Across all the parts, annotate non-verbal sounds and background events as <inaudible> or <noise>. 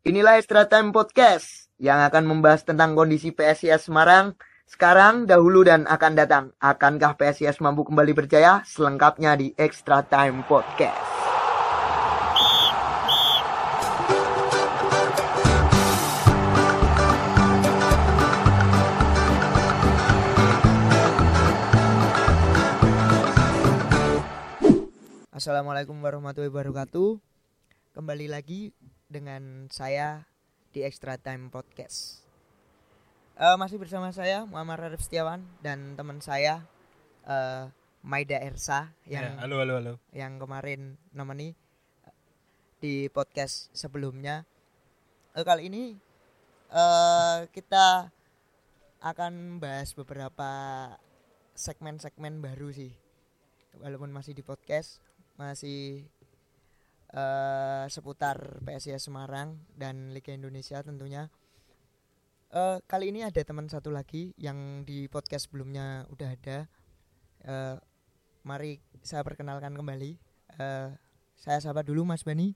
Inilah Extra Time Podcast yang akan membahas tentang kondisi PSIS Semarang sekarang, dahulu, dan akan datang. Akankah PSIS mampu kembali berjaya? Selengkapnya di Extra Time Podcast. Assalamualaikum warahmatullahi wabarakatuh. Kembali lagi dengan saya di Extra Time Podcast. Uh, masih bersama saya Muhammad Arif Setiawan dan teman saya uh, Maida Ersa yang ya, halo halo halo yang kemarin nemeni di podcast sebelumnya. Uh, kali ini uh, kita akan bahas beberapa segmen-segmen baru sih walaupun masih di podcast masih uh, seputar PSIS Semarang dan Liga Indonesia tentunya. Uh, kali ini ada teman satu lagi yang di podcast sebelumnya udah ada. Uh, mari saya perkenalkan kembali. Uh, saya sapa dulu Mas Bani.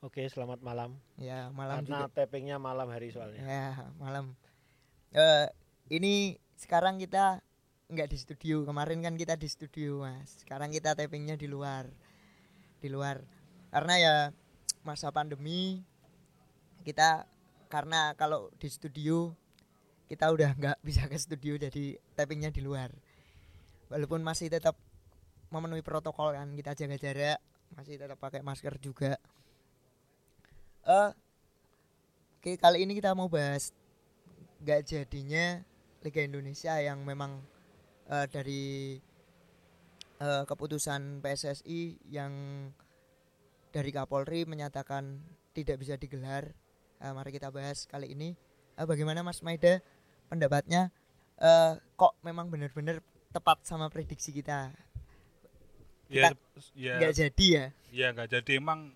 Oke, selamat malam. Ya, malam Karena juga. tappingnya malam hari soalnya. Ya, malam. Uh, ini sekarang kita nggak di studio. Kemarin kan kita di studio, Mas. Sekarang kita tappingnya di luar di luar karena ya masa pandemi kita karena kalau di studio kita udah nggak <laughs> bisa ke studio jadi tappingnya di luar. Walaupun masih tetap memenuhi protokol kan kita jaga jarak masih tetap pakai masker juga. Uh, oke kali ini kita mau bahas nggak jadinya Liga Indonesia yang memang uh, dari uh, keputusan PSSI yang dari Kapolri menyatakan tidak bisa digelar. Uh, mari kita bahas kali ini. Uh, bagaimana Mas Maida pendapatnya? Uh, kok memang benar-benar tepat sama prediksi kita? kita ya, ya, jadi ya? Ya nggak jadi emang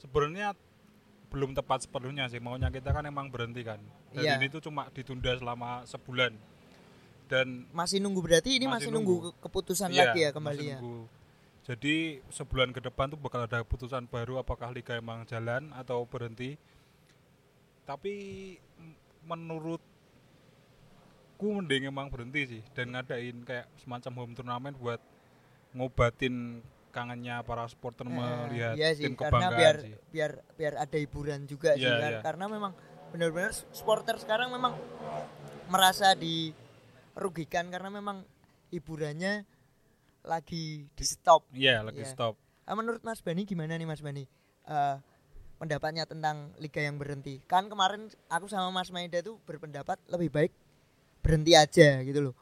sebenarnya belum tepat sepenuhnya sih maunya kita kan emang berhenti kan. Dan ya. ini tuh cuma ditunda selama sebulan dan masih nunggu berarti ini masih, masih nunggu, nunggu keputusan iya, lagi ya kembali ya. Nunggu. Jadi sebulan ke depan tuh bakal ada keputusan baru apakah liga emang jalan atau berhenti. Tapi menurutku mending emang berhenti sih dan ngadain kayak semacam home turnamen buat ngobatin kangennya para supporter eh, melihat iya sih, tim kebanggaan karena biar sih. biar biar ada hiburan juga yeah, sih kan. Yeah. karena memang benar-benar supporter sekarang memang merasa di merugikan karena memang hiburannya lagi di stop. Iya, yeah, lagi yeah. stop. Menurut Mas Bani gimana nih Mas Bani? Uh, pendapatnya tentang liga yang berhenti. Kan kemarin aku sama Mas Maida tuh berpendapat lebih baik berhenti aja gitu loh.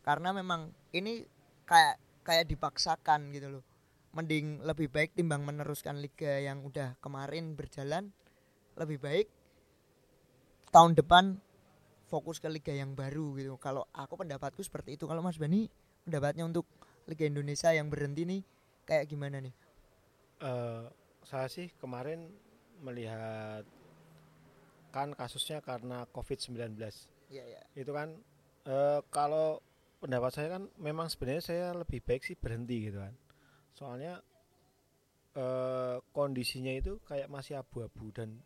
Karena memang ini kayak kayak dipaksakan gitu loh. Mending lebih baik timbang meneruskan liga yang udah kemarin berjalan lebih baik tahun depan fokus ke liga yang baru gitu. Kalau aku pendapatku seperti itu. Kalau Mas Bani pendapatnya untuk liga Indonesia yang berhenti nih kayak gimana nih? Uh, saya sih kemarin melihat kan kasusnya karena COVID-19. Iya, iya. Itu kan uh, kalau pendapat saya kan memang sebenarnya saya lebih baik sih berhenti gitu kan. Soalnya uh, kondisinya itu kayak masih abu-abu dan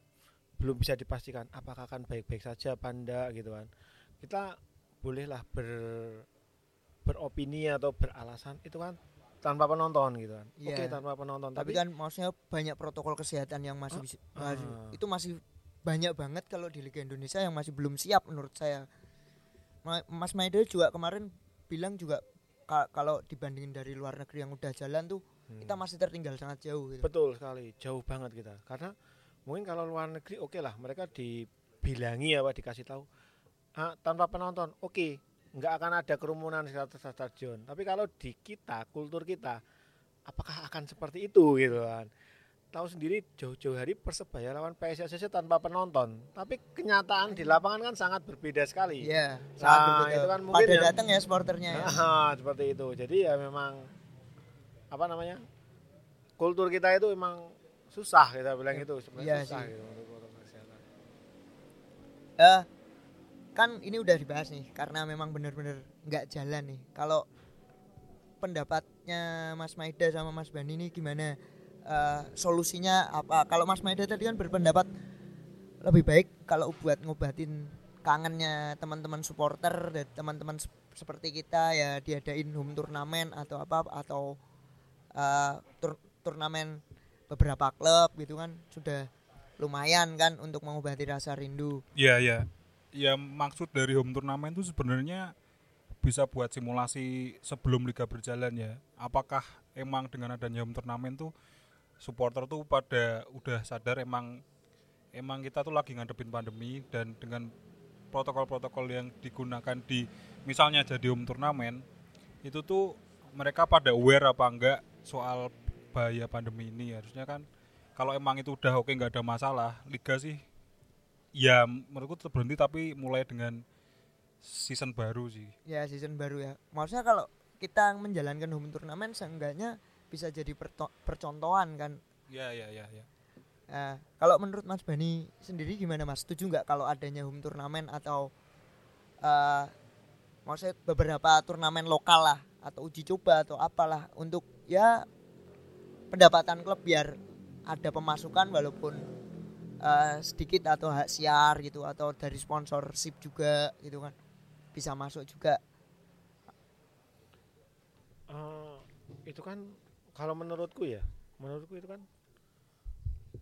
belum bisa dipastikan apakah akan baik-baik saja enggak gitu kan kita bolehlah ber beropini atau beralasan itu kan tanpa penonton gitu kan yeah. oke tanpa penonton tapi, tapi kan maksudnya banyak protokol kesehatan yang masih uh, uh. itu masih banyak banget kalau di Liga Indonesia yang masih belum siap menurut saya Mas Maidel juga kemarin bilang juga kalau dibandingin dari luar negeri yang udah jalan tuh hmm. kita masih tertinggal sangat jauh gitu. betul sekali jauh banget kita karena mungkin kalau luar negeri oke okay lah mereka dibilangi ya pak dikasih tahu ah, tanpa penonton oke okay, nggak akan ada kerumunan di stadion. Tapi kalau di kita kultur kita apakah akan seperti itu gitu kan? Tahu sendiri jauh-jauh hari persebaya lawan PSSC tanpa penonton. Tapi kenyataan di lapangan kan sangat berbeda sekali. Iya nah, itu kan mungkin pada datang ya supporternya ya. Nah, <laughs> seperti itu. Jadi ya memang apa namanya kultur kita itu memang susah kita bilang ya, itu. Sebenarnya iya susah sih. gitu untuk kesehatan. Uh, kan ini udah dibahas nih karena memang benar-benar nggak jalan nih. Kalau pendapatnya Mas Maida sama Mas Bani ini gimana? Uh, solusinya apa? Kalau Mas Maida tadi kan berpendapat lebih baik kalau buat ngobatin kangennya teman-teman supporter dan teman-teman sep- seperti kita ya diadain home turnamen atau apa atau eh, tur- turnamen beberapa klub gitu kan sudah lumayan kan untuk mengobati rasa rindu. Iya, iya. Ya maksud dari home turnamen itu sebenarnya bisa buat simulasi sebelum liga berjalan ya. Apakah emang dengan adanya home turnamen tuh supporter tuh pada udah sadar emang emang kita tuh lagi ngadepin pandemi dan dengan protokol-protokol yang digunakan di misalnya jadi home turnamen itu tuh mereka pada aware apa enggak soal bahaya pandemi ini harusnya kan kalau emang itu udah oke nggak ada masalah liga sih ya menurutku tetap berhenti tapi mulai dengan season baru sih Ya season baru ya. Maksudnya kalau kita menjalankan home turnamen seenggaknya bisa jadi percontohan kan. ya ya ya ya Nah, kalau menurut Mas Bani sendiri gimana Mas? Setuju nggak kalau adanya home turnamen atau eh maksudnya beberapa turnamen lokal lah atau uji coba atau apalah untuk ya pendapatan klub biar ada pemasukan walaupun eh, sedikit atau hak siar gitu atau dari sponsorship juga gitu kan. Bisa masuk juga. Eh, itu kan kalau menurutku ya menurutku itu kan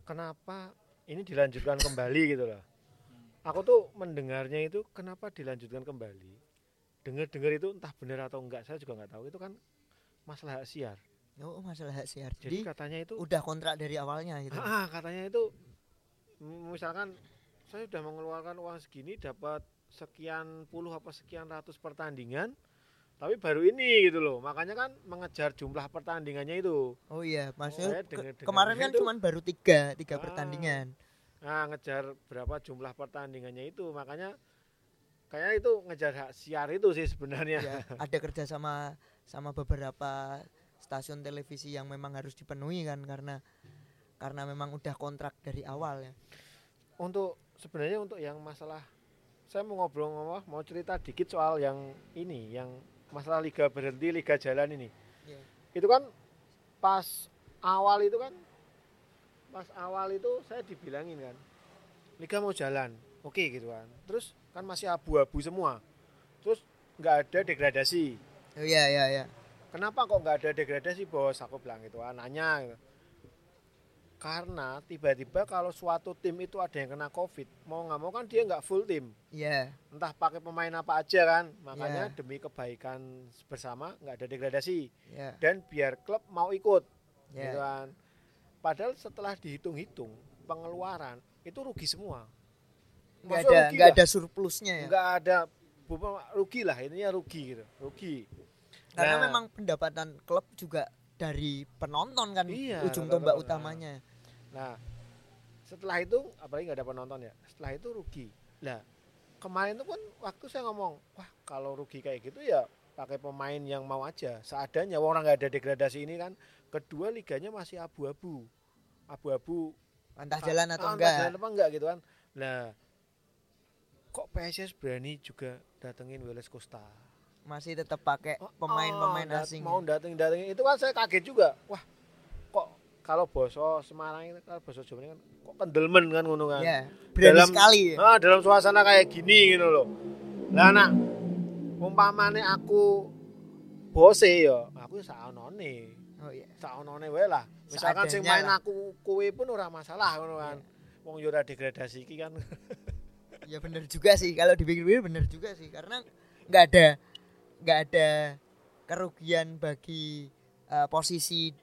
kenapa ini dilanjutkan kembali gitu loh. Aku tuh mendengarnya itu kenapa dilanjutkan kembali? Dengar-dengar itu entah benar atau enggak saya juga nggak tahu. Itu kan masalah hak siar. Oh masalah hak siar. Jadi jadi katanya itu udah kontrak dari awalnya gitu. Ah, katanya itu misalkan saya sudah mengeluarkan uang segini dapat sekian puluh apa sekian ratus pertandingan tapi baru ini gitu loh. Makanya kan mengejar jumlah pertandingannya itu. Oh iya maksudnya saya ke- kemarin kan cuman baru tiga tiga Ah. pertandingan. Nah ngejar berapa jumlah pertandingannya itu. Makanya kayak itu ngejar hak siar itu sih sebenarnya. Ya <laughs> ada kerja sama sama beberapa stasiun televisi yang memang harus dipenuhi kan karena karena memang udah kontrak dari awal ya. Untuk sebenarnya untuk yang masalah saya mau ngobrol ngomong mau cerita dikit soal yang ini yang masalah liga berhenti liga jalan ini. Iya. itu kan pas awal itu kan pas awal itu saya dibilangin kan liga mau jalan. Oke gitu kan. Terus kan masih abu-abu semua. Terus nggak ada degradasi. Oh, iya iya iya. Kenapa kok nggak ada degradasi? Bos aku bilang gitu anaknya gitu. Karena tiba-tiba kalau suatu tim itu ada yang kena covid mau nggak mau kan dia nggak full tim. Iya. Entah pakai pemain apa aja kan. Makanya Iya. demi kebaikan bersama nggak ada degradasi. Iya. Dan biar klub mau ikut. Iya. Gitu kan. Padahal setelah dihitung-hitung pengeluaran itu rugi semua. Nggak ada nggak ada surplusnya ya? Nggak ada. Rugi lah intinya rugi gitu. Rugi. Karena Nah, memang pendapatan klub juga dari penonton kan Iya, ujung tombak utamanya. Nah, setelah itu apalagi nggak ada penonton ya. Setelah itu rugi. Nah, kemarin itu kan waktu saya ngomong, wah kalau rugi kayak gitu ya pakai pemain yang mau aja. Seadanya orang nggak ada degradasi ini kan. Kedua liganya masih abu-abu. Abu-abu. entah jalan atau Ah, enggak Jalan apa enggak gitu kan. Nah, kok PSS berani juga datengin Welles Costa? masih tetap pakai Oh, pemain-pemain dat- asing Mau datengin datengin itu kan saya kaget juga. Wah, kalau boso Semarang itu kalau boso Jawa ini kan kok kendelmen kan ngono kan. ya berani Dalam- sekali ya Ah, dalam suasana kayak gini gitu loh. Lah nak umpamane aku bose ya, aku saonone. oh iya Saonone wae lah. Misalkan sing main lah. aku kowe pun ora masalah ngono kan. Wong yo ora degradasi iki kan. <laughs> ya bener juga sih kalau dipikir-pikir bener juga sih karena nggak ada nggak ada kerugian bagi eh, posisi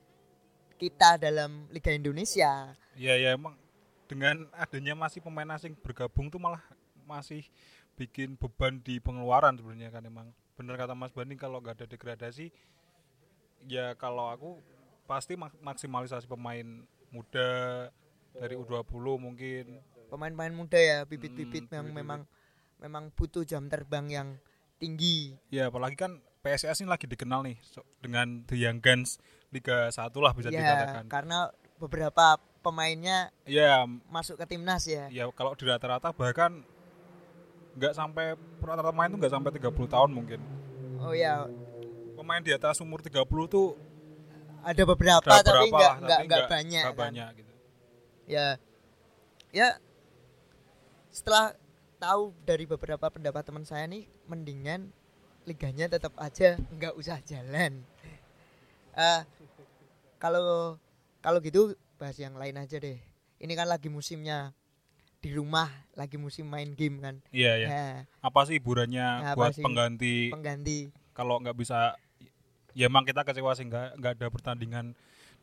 kita dalam Liga Indonesia. Ya ya emang dengan adanya masih pemain asing bergabung tuh malah masih bikin beban di pengeluaran sebenarnya kan emang. Bener kata Mas Bani kalau nggak ada degradasi ya kalau aku pasti mak- maksimalisasi pemain muda dari U20 mungkin. Pemain-pemain muda ya bibit-bibit Hmm, yang bibit-bibit. memang memang butuh jam terbang yang tinggi. Ya apalagi kan PSS ini lagi dikenal nih so- dengan The Young Guns Liga 1 lah bisa ya dikatakan. karena beberapa pemainnya ya masuk ke timnas ya. ya kalau di rata-rata bahkan nggak sampai rata-rata pemain tuh nggak sampai 30 tahun mungkin. Oh ya. Pemain di atas umur 30 tuh ada beberapa ada tapi berapa nggak nggak tapi nggak banyak nggak kan. banyak gitu. Ya. Ya setelah tahu dari beberapa pendapat teman saya nih mendingan liganya tetap aja nggak usah jalan Eh, kalau kalau gitu bahas yang lain aja deh ini kan lagi musimnya di rumah lagi musim main game kan Iya ya. ya Apa sih hiburannya Apa buat sih? pengganti pengganti kalau nggak bisa ya emang kita kecewa sih nggak nggak ada pertandingan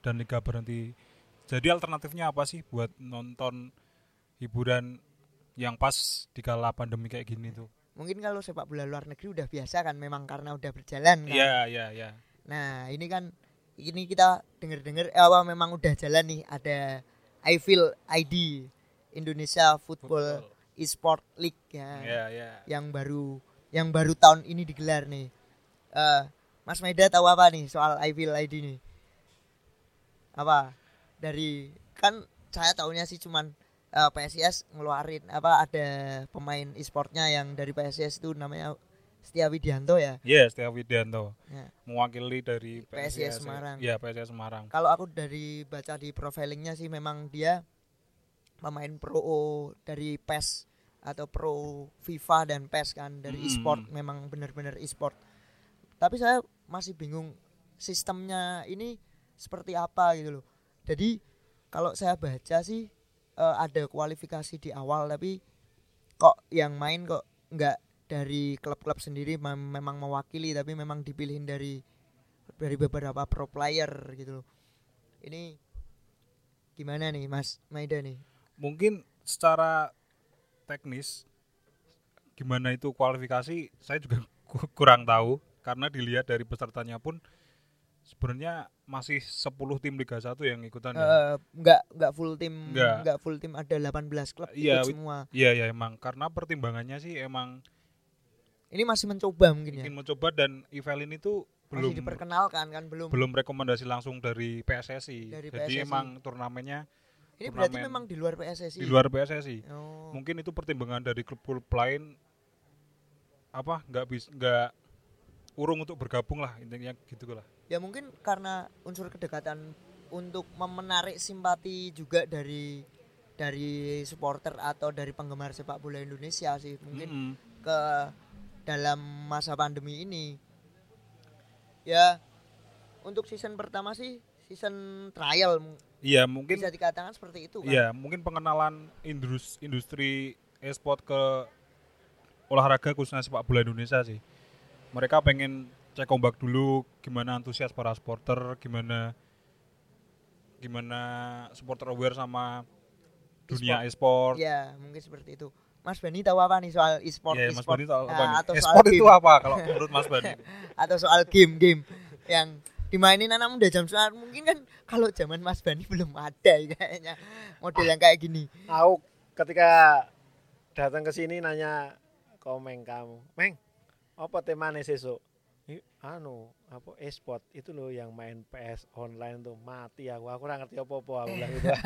dan liga berhenti. Jadi alternatifnya apa sih buat nonton hiburan yang pas di kala pandemi kayak gini tuh? Mungkin kalau sepak bola luar negeri udah biasa kan memang karena udah berjalan kan Iya iya iya. Nah, ini kan ini kita denger-dengar eh, apa memang udah jalan nih ada I Feel ID Indonesia Football Esport League ya Iya iya. yang baru yang baru tahun ini digelar nih. Eh Mas Meda tahu apa nih soal I Feel ID nih? Apa? Dari kan saya tahunya sih cuman eh, PSIS ngeluarin apa ada pemain e-sportnya yang dari PSIS itu namanya Setia Widianto ya. Iya, Setia Widianto Ya. mewakili dari PSIS PSIS Semarang. Iya, PSIS Semarang. Kalau aku dari baca di profilingnya sih memang dia pemain pro dari PES atau pro FIFA dan PES kan dari Hmm. e-sport memang benar-benar e-sport. Tapi saya masih bingung sistemnya ini seperti apa gitu loh. Jadi kalau saya baca sih eh, ada kualifikasi di awal tapi kok yang main kok nggak dari klub-klub sendiri mem- memang mewakili tapi memang dipilihin dari dari beberapa pro player gitu loh. Ini gimana nih Mas Maida nih? Mungkin secara teknis gimana itu kualifikasi saya juga ku- kurang tahu karena dilihat dari pesertanya pun sebenarnya masih 10 tim Liga 1 yang ikutan ya. Eh, nggak nggak full tim Nggak. nggak full tim ada 18 klub Iya, ikut semua. Iya ya emang karena pertimbangannya sih emang Ini masih mencoba mungkin ya. ingin mencoba dan event ini tuh Masih belum diperkenalkan kan belum. belum rekomendasi langsung dari PSSI. Dari Jadi PSSI. emang turnamennya Ini berarti turnamen memang di luar PSSI. di luar PSSI. Oh. Mungkin itu pertimbangan dari klub-klub lain apa nggak bisa nggak urung untuk bergabung lah intinya gitu lah. Ya mungkin karena unsur kedekatan untuk menarik simpati juga dari dari supporter atau dari penggemar sepak bola Indonesia sih mungkin Mm-mm. ke dalam masa pandemi ini. Ya untuk season pertama sih season trial Iya mungkin bisa dikatakan seperti itu kan. Iya, mungkin pengenalan indus- industri e-sport ke olahraga khususnya sepak bola Indonesia sih. Mereka pengen cek ombak dulu gimana antusias para supporter, gimana gimana supporter aware sama dunia e-sport. Ya, mungkin seperti itu. Mas Bani tahu apa nih soal e-sport? Iya, Mas e-sport? Bani tahu Nah, apa atau soal E-sport itu apa kalau <laughs> menurut Mas Bani? atau soal game-game yang dimainin anak muda jam sekarang mungkin kan kalau zaman Mas Bani belum ada ya kayaknya model yang kayak gini. Aku ketika datang ke sini nanya komeng kamu, Meng, apa temanya sesuk? "Ih, Anu, apa e-sport itu loh yang main PS online tuh mati aku, aku ora ngerti apa-apa aku bilang gitu. <laughs>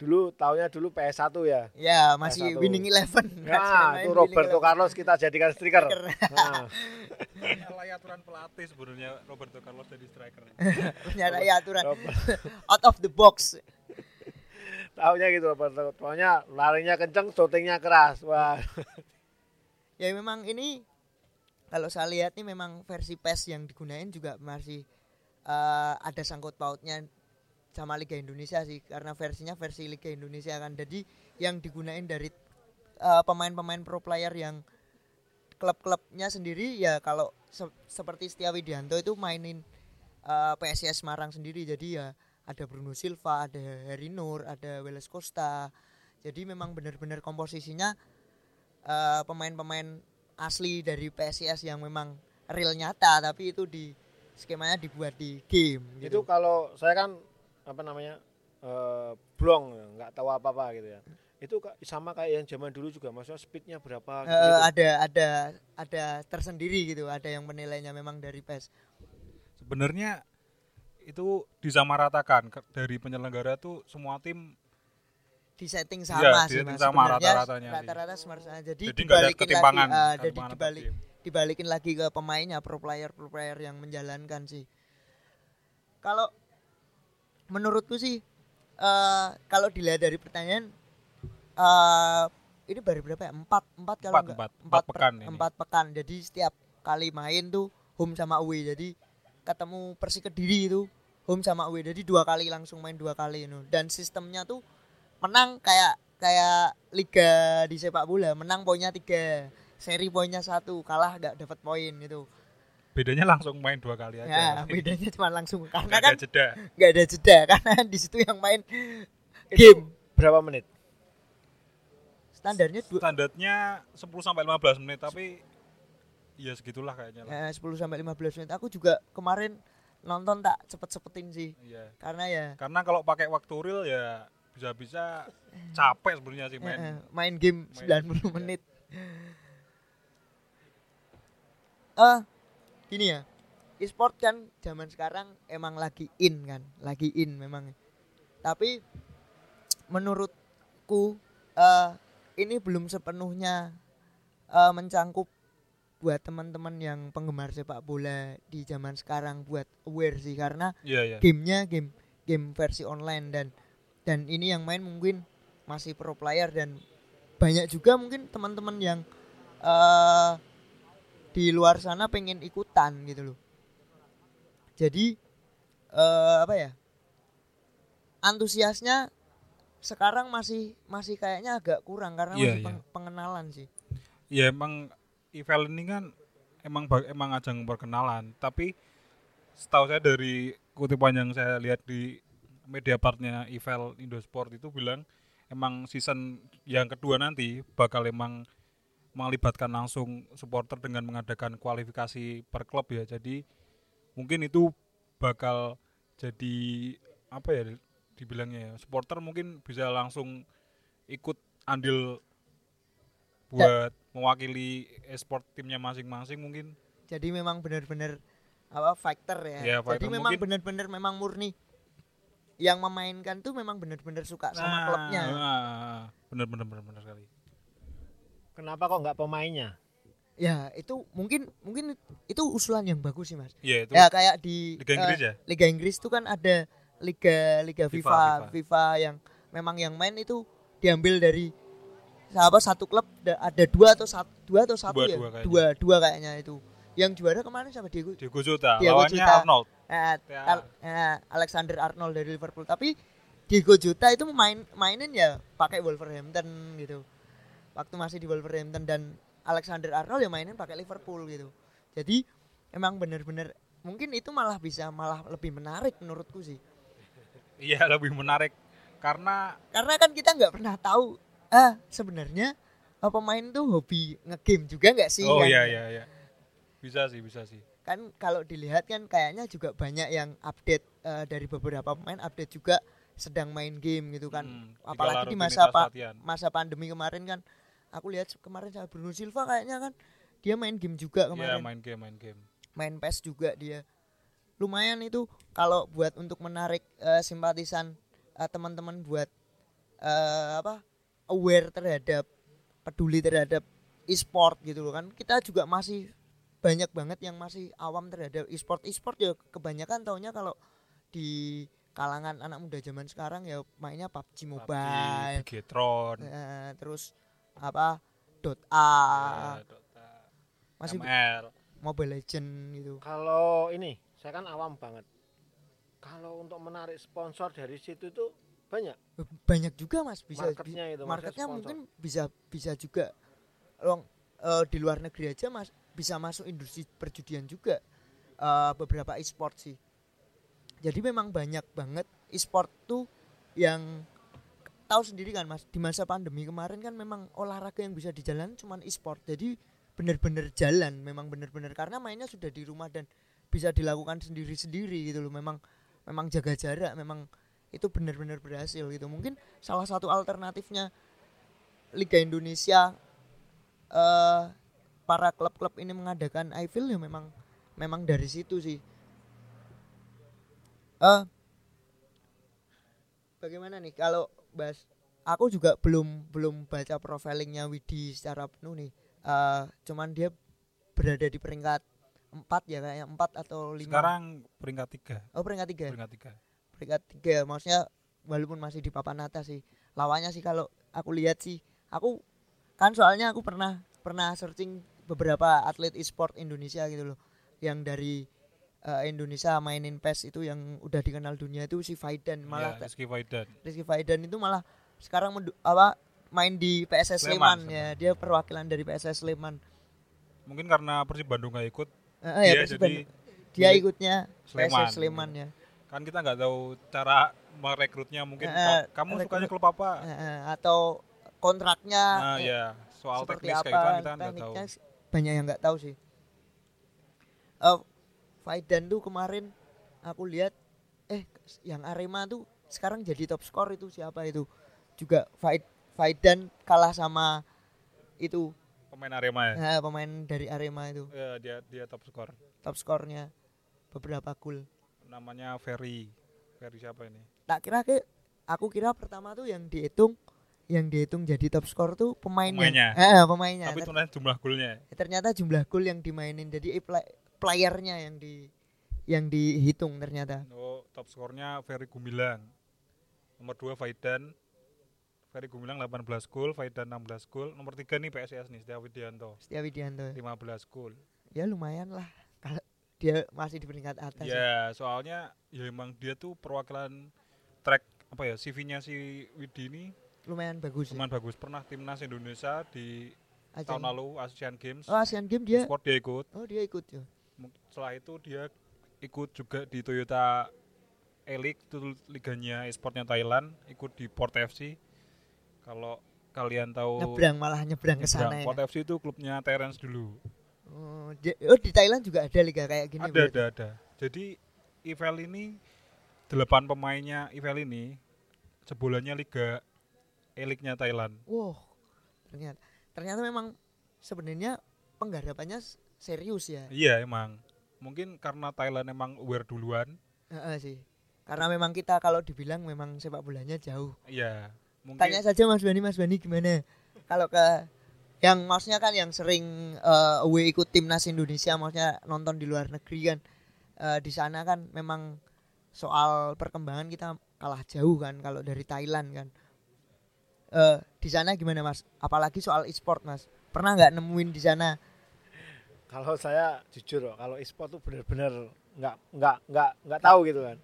dulu tahunnya dulu PS1 ya. Ya, masih winning eleven. Nah, itu Roberto 11. Carlos kita jadikan striker. Nah, <laughs> Menyalahi aturan pelatih sebenarnya Roberto Carlos jadi striker. <laughs> Menyalahi aturan out of the box. Tahunya gitu Roberto. Soalnya larinya kenceng, shootingnya keras. Wah. Ya memang ini kalau saya lihat nih memang versi PES yang digunain juga masih eh, ada sangkut pautnya sama Liga Indonesia sih karena versinya versi Liga Indonesia kan. Jadi yang digunain dari eh, pemain-pemain pro player yang klub-klubnya sendiri ya kalau se- seperti Setia Widianto itu mainin eh, PSIS Semarang sendiri jadi ya ada Bruno Silva, ada Heri Nur, ada Weles Costa. Jadi memang benar-benar komposisinya eh, pemain-pemain asli dari PSIS yang memang real nyata tapi itu di skemanya dibuat di game Itu gitu. kalau saya kan apa namanya? eh blong nggak tahu apa-apa gitu ya. Itu sama kayak yang zaman dulu juga maksudnya speednya berapa Eh, gitu. ada ada ada tersendiri gitu, ada yang menilainya memang dari PES. Sebenarnya itu disamaratakan dari penyelenggara tuh semua tim di setting Iya, sama di sih mas sama rata-ratanya rata-rata smart sama. jadi, jadi dibalikin ketimpangan lagi, ah, jadi dibalik tim. dibalikin lagi ke pemainnya pro player pro player yang menjalankan sih kalau menurutku sih eh kalau dilihat dari pertanyaan eh ini baru berapa ya empat empat kalau Empat, enggak empat. Empat per- pekan ini. empat pekan jadi setiap kali main tuh home sama away jadi ketemu Persi Kediri itu home sama away jadi dua kali langsung main dua kali itu dan sistemnya tuh menang kayak kayak liga di sepak bola menang poinnya tiga seri poinnya satu kalah gak dapat poin gitu. Bedanya langsung main dua kali aja. Ya bedanya cuma langsung karena Nggak kan ada jeda. nggak ada jeda <laughs> karena di situ yang main Itu game. berapa menit? Standarnya dua, standarnya 10 sampai 15 menit tapi ya segitulah kayaknya lah. eh, 10 sampai 15 menit. Aku juga kemarin nonton tak cepet-cepetin sih. Iya. karena ya Karena kalau pakai waktu real ya bisa-bisa capek sebenarnya sih main. main game Main, 90 iya. menit eh gini ya e-sport kan zaman sekarang emang lagi in kan lagi in memang tapi menurutku eh ini belum sepenuhnya eh, mencangkup buat teman-teman yang penggemar sepak bola di zaman sekarang buat aware sih karena Iya, iya. gamenya game game versi online dan dan ini yang main mungkin masih pro player dan banyak juga mungkin teman-teman yang eh di luar sana pengen ikutan gitu loh. Jadi eh apa ya antusiasnya sekarang masih masih kayaknya agak kurang karena Iya, masih iya. peng- pengenalan sih. Ya emang event ini kan emang emang ajang perkenalan, tapi setahu saya dari kutipan yang saya lihat di media partnya Evel Indosport itu bilang emang season yang kedua nanti bakal emang melibatkan langsung supporter dengan mengadakan kualifikasi per klub ya. Jadi mungkin itu bakal jadi apa ya dibilangnya ya, supporter mungkin bisa langsung ikut andil buat mewakili e-sport timnya masing-masing mungkin jadi memang benar-benar apa fighter ya. Iya, Jadi memang benar-benar memang murni yang memainkan tuh memang benar-benar suka sama klubnya. nah, bener bener bener bener sekali kenapa kok nggak pemainnya Ya, itu mungkin mungkin itu usulan yang bagus sih, Mas. Iya itu Ya kayak di Liga Inggris eh, ya? Liga Inggris tuh kan ada liga liga FIFA, FIFA, FIFA, yang memang yang main itu diambil dari apa satu klub da- ada dua atau satu dua atau satu Dua, ya dua kayaknya. dua dua kayaknya itu yang juara kemarin siapa Diego Diego Jota Diego lawannya Jota. Arnold eh, Ya. Eh, Alexander Arnold dari Liverpool. Tapi Diego Jota itu main mainin ya pakai Wolverhampton gitu. Waktu masih di Wolverhampton dan Alexander Arnold ya mainin pakai Liverpool gitu. Jadi emang bener-bener mungkin itu malah bisa malah lebih menarik menurutku sih. <laughs> Iya lebih menarik. Karena karena kan kita nggak pernah tahu ah sebenarnya pemain tuh hobi ngegame juga nggak sih oh kan? iya iya iya. Bisa sih bisa sih kan kalau dilihat kan kayaknya juga banyak yang update eh, dari beberapa pemain update juga sedang main game gitu kan. Hmm, apalagi di masa pa- latihan. masa pandemi kemarin kan. Aku lihat kemarin sama Bruno Silva kayaknya kan dia main game juga Iya kemarin. main game main game. Main PES juga dia. Lumayan itu kalau buat untuk menarik eh, simpatisan eh, teman-teman buat eh, apa aware terhadap peduli terhadap e-sport gitu loh kan. Kita juga masih banyak banget yang masih awam terhadap e-sport. E-sport ya kebanyakan taunya kalau di kalangan anak muda zaman sekarang ya mainnya PUBG Mobile. PUBG, Bigetron. Eh, terus apa? Dota. Ya, Dota, masih ML Mobile Legend gitu. Kalau ini saya kan awam banget. Kalau untuk menarik sponsor dari situ tuh banyak. Banyak juga mas. Bisa marketnya itu marketnya mungkin bisa bisa juga. Long eh, di luar negeri aja mas bisa masuk industri perjudian juga eh, beberapa e-sport sih. Jadi memang banyak banget e-sport tuh yang tahu sendiri kan mas di masa pandemi kemarin kan memang olahraga yang bisa dijalan cuman e-sport. Jadi bener-bener jalan memang bener-bener karena mainnya sudah di rumah dan bisa dilakukan sendiri-sendiri gitu loh. Memang memang jaga jarak memang itu benar-benar berhasil gitu. Mungkin salah satu alternatifnya Liga Indonesia eh para klub-klub ini mengadakan IFL ya memang memang dari situ sih. Eh bagaimana nih kalau bahas aku juga belum belum baca profilingnya Widi secara penuh nih. Eh cuman dia berada di peringkat empat ya kayaknya empat atau lima? Sekarang peringkat tiga. Oh peringkat tiga peringkat tiga. Peringkat tiga maksudnya walaupun masih di papan atas sih lawannya sih kalau aku lihat sih aku kan soalnya aku pernah pernah searching beberapa atlet e-sport Indonesia gitu loh. Yang dari eh, Indonesia mainin PES itu yang udah dikenal dunia itu si Faidan malah ya, Rizky Faidan Rizky Faidan itu malah sekarang apa main di PSS Sleman, Sleman, ya dia perwakilan dari PSS Sleman. Mungkin karena Persib Bandung nggak ikut Eh, eh, ya, dia Persib jadi dia ikutnya Sleman. PSS Sleman. Ya. Kan kita nggak tahu cara merekrutnya mungkin ka- kamu rekrut- sukanya klub apa? Eh, atau kontraknya nah ya soal seperti teknis apa kayak gitu kan kita nggak tahu banyak yang nggak tahu sih. Eh Faidan tuh kemarin aku lihat eh yang Arema tuh sekarang jadi top skor itu siapa itu? Juga Faid Faidan kalah sama itu. Pemain Arema ya? Nah, pemain dari Arema itu. Ya, dia dia top skor top skornya beberapa gol. Namanya Ferry. Ferry siapa ini? Tak kira ke aku kira pertama tuh yang dihitung yang dihitung jadi top skor tuh pemainnya. Pemainnya. Eh, pemainnya. Tapi Ter- ternyata jumlah golnya. ternyata jumlah gol yang dimainin jadi eh, play- playernya yang di yang dihitung ternyata. Oh top skornya Ferry Gumilang. Nomor 2 Faidan. Ferry Gumilang 18 gol Faidan 16 gol. Nomor 3 nih PSS nih Setia Widianto. Setia Widianto. 15 gol. Ya lumayan lah. Kalau dia masih di peringkat atas ya. ya. soalnya ya emang dia tuh perwakilan track apa ya CV-nya si Widi ini lumayan bagus ya. cuman bagus. Pernah timnas Indonesia di Ajang- tahun lalu Asian Games. Oh Asian Games dia sport dia ikut. Oh dia ikut ya. Setelah itu dia ikut juga di Toyota E-League itu liganya e-sportnya Thailand ikut di Port FC kalau kalian tahu nyebrang malah nyebrang ke sana ya. Port FC itu klubnya Terence dulu. Oh, oh, di Thailand juga ada liga kayak gini ada berarti? ada ada. Jadi Ivel ini delapan pemainnya Ivel ini sebulannya liga E-League-nya Thailand. Wow ternyata ternyata memang sebenarnya penggarapannya serius ya? Iya emang. Mungkin karena Thailand emang aware duluan. Heeh sih. Karena memang kita kalau dibilang memang sepak bolanya jauh. Iya mungkin tanya saja Mas Bani Mas Bani gimana? Kalau ke yang maksudnya kan yang sering eh, away ikut timnas Indonesia maksudnya nonton di luar negeri kan eh, di sana kan memang soal perkembangan kita kalah jauh kan kalau dari Thailand kan eh di sana gimana Mas apalagi soal e-sport Mas pernah nggak nemuin di sana Kalau saya jujur loh, kalau e-sport tuh benar-benar nggak nggak nggak nggak tahu gitu kan.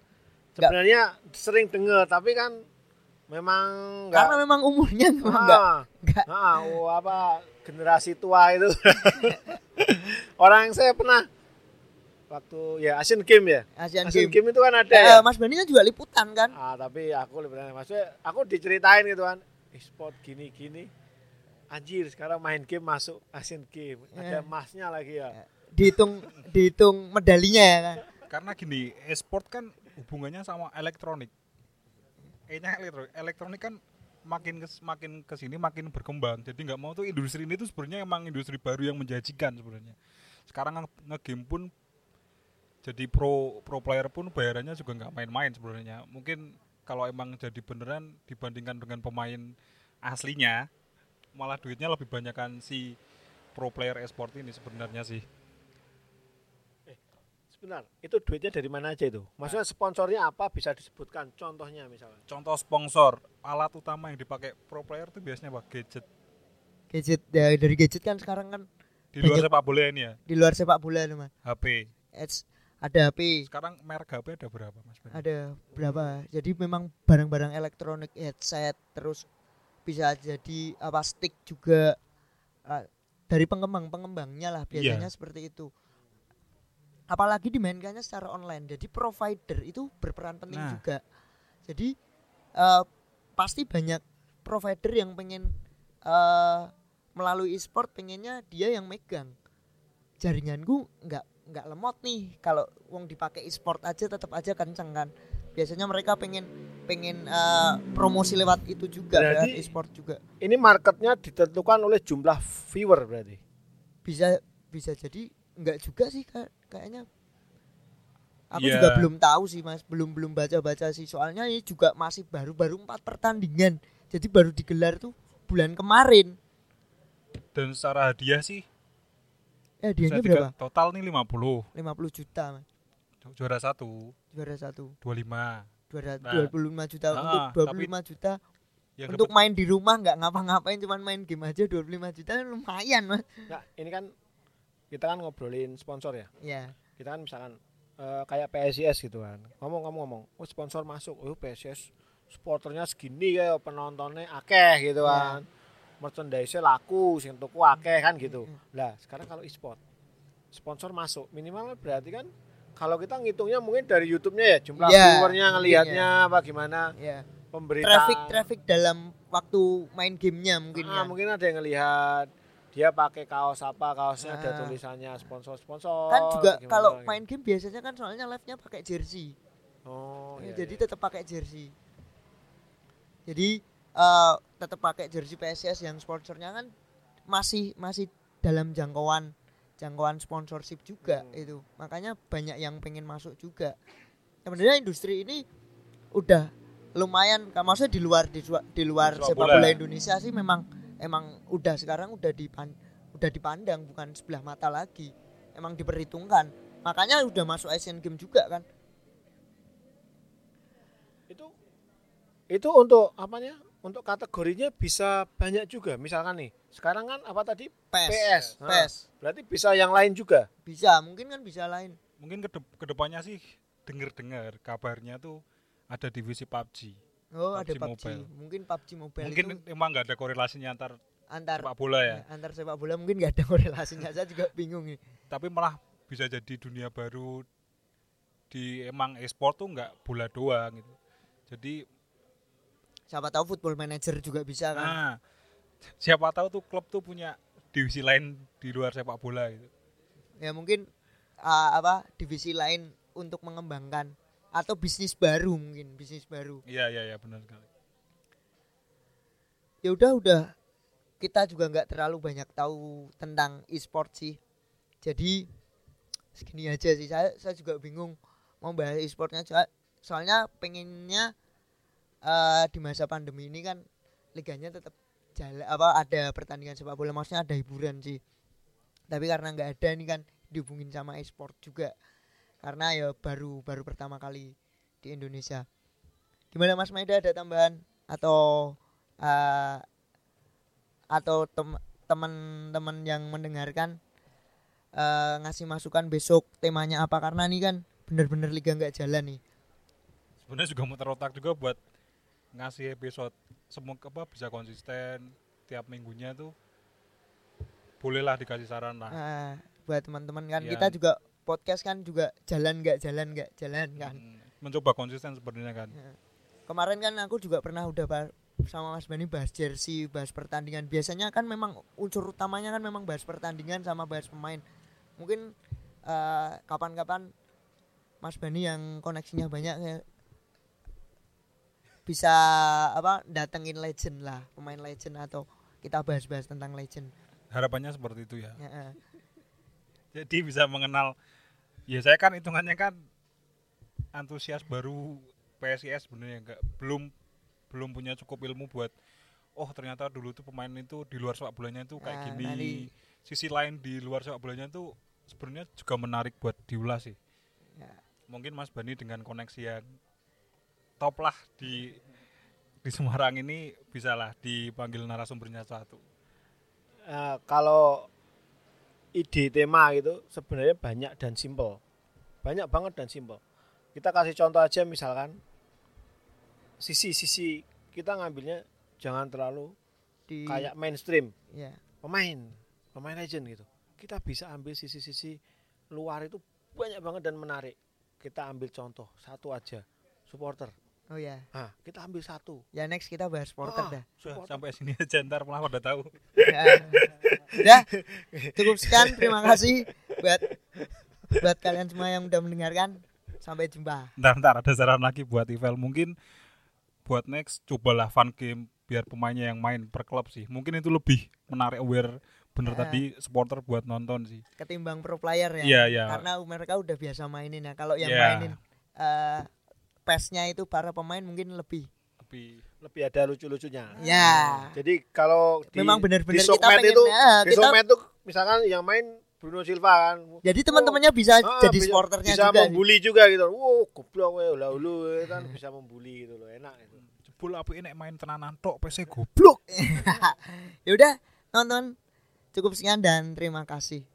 Sebenarnya sering dengar tapi kan memang nggak karena memang umurnya memang nggak Ah, nggak ah, oh, apa generasi tua itu. <laughs> Orang yang saya pernah waktu ya Asian Game ya. Asian Asian Games Game itu kan ada Eh, ya. Mas Bani kan juga liputan kan Ah, tapi aku tanya maksudnya aku diceritain gitu kan. E-sport gini-gini. Anjir, sekarang main game masuk Asian Game. Ya. Ada emasnya lagi ya. dihitung dihitung medalinya ya kan karena gini e-sport kan hubungannya sama elektronik e-nya elektronik elektronik kan makin kes, makin ke sini makin berkembang jadi nggak mau tuh industri ini tuh sebenarnya emang industri baru yang menjanjikan sebenarnya sekarang nge- nge-game pun jadi pro pro player pun bayarannya juga nggak main-main sebenarnya mungkin kalau emang jadi beneran dibandingkan dengan pemain aslinya malah duitnya lebih banyak kan si pro player e-sport ini sebenarnya sih. Sebentar, itu duitnya dari mana aja itu? Maksudnya sponsornya apa bisa disebutkan? Contohnya misalnya. contoh sponsor alat utama yang dipakai pro player itu biasanya apa? Gadget. Gadget ya, dari gadget kan sekarang kan di luar sepak bola ini ya? Di luar sepak bola mas. HP It's- ada HP sekarang merek HP ada berapa mas Ben? ada berapa jadi memang barang-barang elektronik headset terus bisa jadi apa stick juga ah, dari pengembang pengembangnya lah biasanya Iya. seperti itu apalagi dimainkannya secara online jadi provider itu berperan penting Nah. juga jadi eh, pasti banyak provider yang pengen eh, melalui e-sport pengennya dia yang megang jaringanku nggak nggak lemot nih. Kalau wong dipakai e-sport aja tetap aja kenceng kan. Biasanya mereka pengen pengen eh, promosi lewat itu juga Berarti- e-sport juga. Ini marketnya ditentukan oleh jumlah viewer berarti. bisa bisa jadi nggak juga sih Kak. kayaknya. Aku Iya. juga belum tahu sih mas. Belum belum baca baca sih. Soalnya ini juga masih baru baru empat pertandingan. Jadi baru digelar tuh bulan kemarin. Dan secara hadiah sih eh tiga- berapa? total nih 50 50 juta mas. Ju- juara satu. Juara satu. 25 juara Nah. 25 juta. Ah, untuk 25 juta yang untuk main di rumah nggak ngapa-ngapain cuman main game aja 25 juta lumayan mas. Nah, ini kan kita kan ngobrolin sponsor ya. ya Kita kan misalkan eh, kayak PSIS gitu kan. Ngomong-ngomong, oh sponsor masuk, oh PSIS supporternya segini ya penontonnya akeh gitu Ya. kan. Merchandise laku, sing tuku akeh kan gitu. Hmm. Lah, sekarang kalau e-sport sponsor masuk, minimal berarti kan kalau kita ngitungnya mungkin dari YouTube-nya ya, jumlah Ya, viewernya ngelihatnya apa gimana, ya pemberitaan traffic traffic dalam waktu main gamenya mungkin Ah, kan mungkin ada yang ngelihat dia pakai kaos apa kaosnya ada Ah. tulisannya sponsor sponsor kan juga kalau gitu. main game biasanya kan soalnya live-nya pakai jersey oh Ya, iya, jadi iya. tetap pakai jersey jadi eh, tetap pakai jersey PSIS yang sponsornya kan masih masih dalam jangkauan jangkauan sponsorship juga Hmm. itu. Makanya banyak yang pengen masuk juga. Sebenarnya industri ini udah lumayan maksudnya di luar di, di luar Sepak sepak bola. bola Indonesia sih memang emang udah sekarang udah dipan udah dipandang bukan sebelah mata lagi. Emang diperhitungkan. Makanya udah masuk Asian Games juga kan? Itu itu untuk apanya untuk kategorinya bisa banyak juga. Misalkan nih sekarang kan apa tadi? PES. PS. Nah. PES. Berarti bisa yang lain juga? Bisa mungkin kan bisa lain. Mungkin ke ke depannya sih denger-dengar kabarnya tuh ada divisi PUBG oh ada PUBG PUBG Mobile. mungkin PUBG Mobile mungkin itu emang nggak ada korelasinya antar antar sepak bola ya? antar sepak bola mungkin nggak ada <laughs> korelasinya. Saya juga bingung nih. Tapi malah bisa jadi dunia baru di emang e-sport tuh nggak bola doang gitu. Jadi siapa tahu football manager juga bisa kan. Nah siapa tahu tuh klub tuh punya divisi lain di luar sepak bola gitu. Ya mungkin ah, apa divisi lain untuk mengembangkan atau bisnis baru mungkin bisnis baru. Iya iya iya benar sekali. Ya udah udah. Kita juga nggak terlalu banyak tahu tentang e-sport sih. Jadi segini aja sih. Saya saya juga bingung mau bahas e-sportnya soal- soalnya pengennya eh, di masa pandemi ini kan liganya tetap jalan apa ada pertandingan sepak bola maksudnya ada hiburan sih. Tapi karena nggak ada ini kan dihubungin sama e-sport juga. Karena ya baru baru pertama kali di Indonesia. Gimana Mas Maida ada tambahan? Atau eh, atau tem- teman-teman yang mendengarkan eh, ngasih masukan besok temanya apa? Karena ini kan bener-bener liga nggak jalan nih. Sebenarnya juga muter otak juga buat ngasih episode semoga apa bisa konsisten tiap minggunya tuh bolehlah dikasih saran lah. Nah, buat teman-teman kan Iya. kita juga podcast kan juga jalan nggak jalan nggak jalan kan. Hmm, mencoba konsisten sebenarnya kan. Kemarin kan aku juga pernah udah sama Mas Bani bahas jersey bahas pertandingan. Biasanya kan memang unsur utamanya kan memang bahas pertandingan sama bahas pemain. Mungkin eh, kapan-kapan Mas Bani yang koneksinya banyak ya bisa apa datengin legend lah pemain legend atau kita bahas-bahas tentang legend. Harapannya seperti itu ya. Ya, jadi bisa mengenal ya saya kan hitungannya kan antusias baru PSIS sebenarnya enggak belum belum punya cukup ilmu buat oh ternyata dulu tuh pemain itu di luar sepak bolanya itu kayak Nah, gini. nanti- sisi lain di luar sepak bolanya itu sebenarnya juga menarik buat diulas sih. Ya. mungkin Mas Bani dengan koneksi yang top lah di di Semarang ini bisalah dipanggil narasumbernya satu. Eh, kalau ide tema gitu sebenarnya banyak dan simple. Banyak banget dan simple. Kita kasih contoh aja misalkan sisi-sisi kita ngambilnya jangan terlalu di kayak mainstream. Ya pemain pemain legend gitu. Kita bisa ambil sisi-sisi luar itu banyak banget dan menarik. Kita ambil contoh satu aja supporter oh ya nah kita ambil satu. Ya next kita bahas supporter Ah, dah. Sudah, sampai sini aja ntar malah pada tahu. Ya. Udah, cukup sekian. Terima kasih buat buat kalian semua yang udah mendengarkan. Sampai jumpa. Ntar ntar ada saran lagi buat Ivel. Mungkin buat next cobalah fun game biar pemainnya yang main per klub sih. Mungkin itu lebih menarik aware bener Ah. tadi supporter buat nonton sih. Ketimbang pro player ya. Iya iya. Karena mereka udah biasa mainin ya. Kalau yang Iya. mainin eh pesnya itu para pemain mungkin lebih. Tapi lebih ada lucu-lucunya. Ya. Jadi kalau di, memang benar-benar di kita pengen itu ya, di kita tuh misalkan yang main Bruno Silva kan. Jadi teman-temannya bisa Ah, jadi bisa- supporternya bisa juga. nih. membuli juga gitu. Wow goblok we ulah ulu kan bisa membuli gitu loh enak itu jebul apike nek main tenanan tok PC goblok. <laughs> ya udah nonton. Cukup sekian dan terima kasih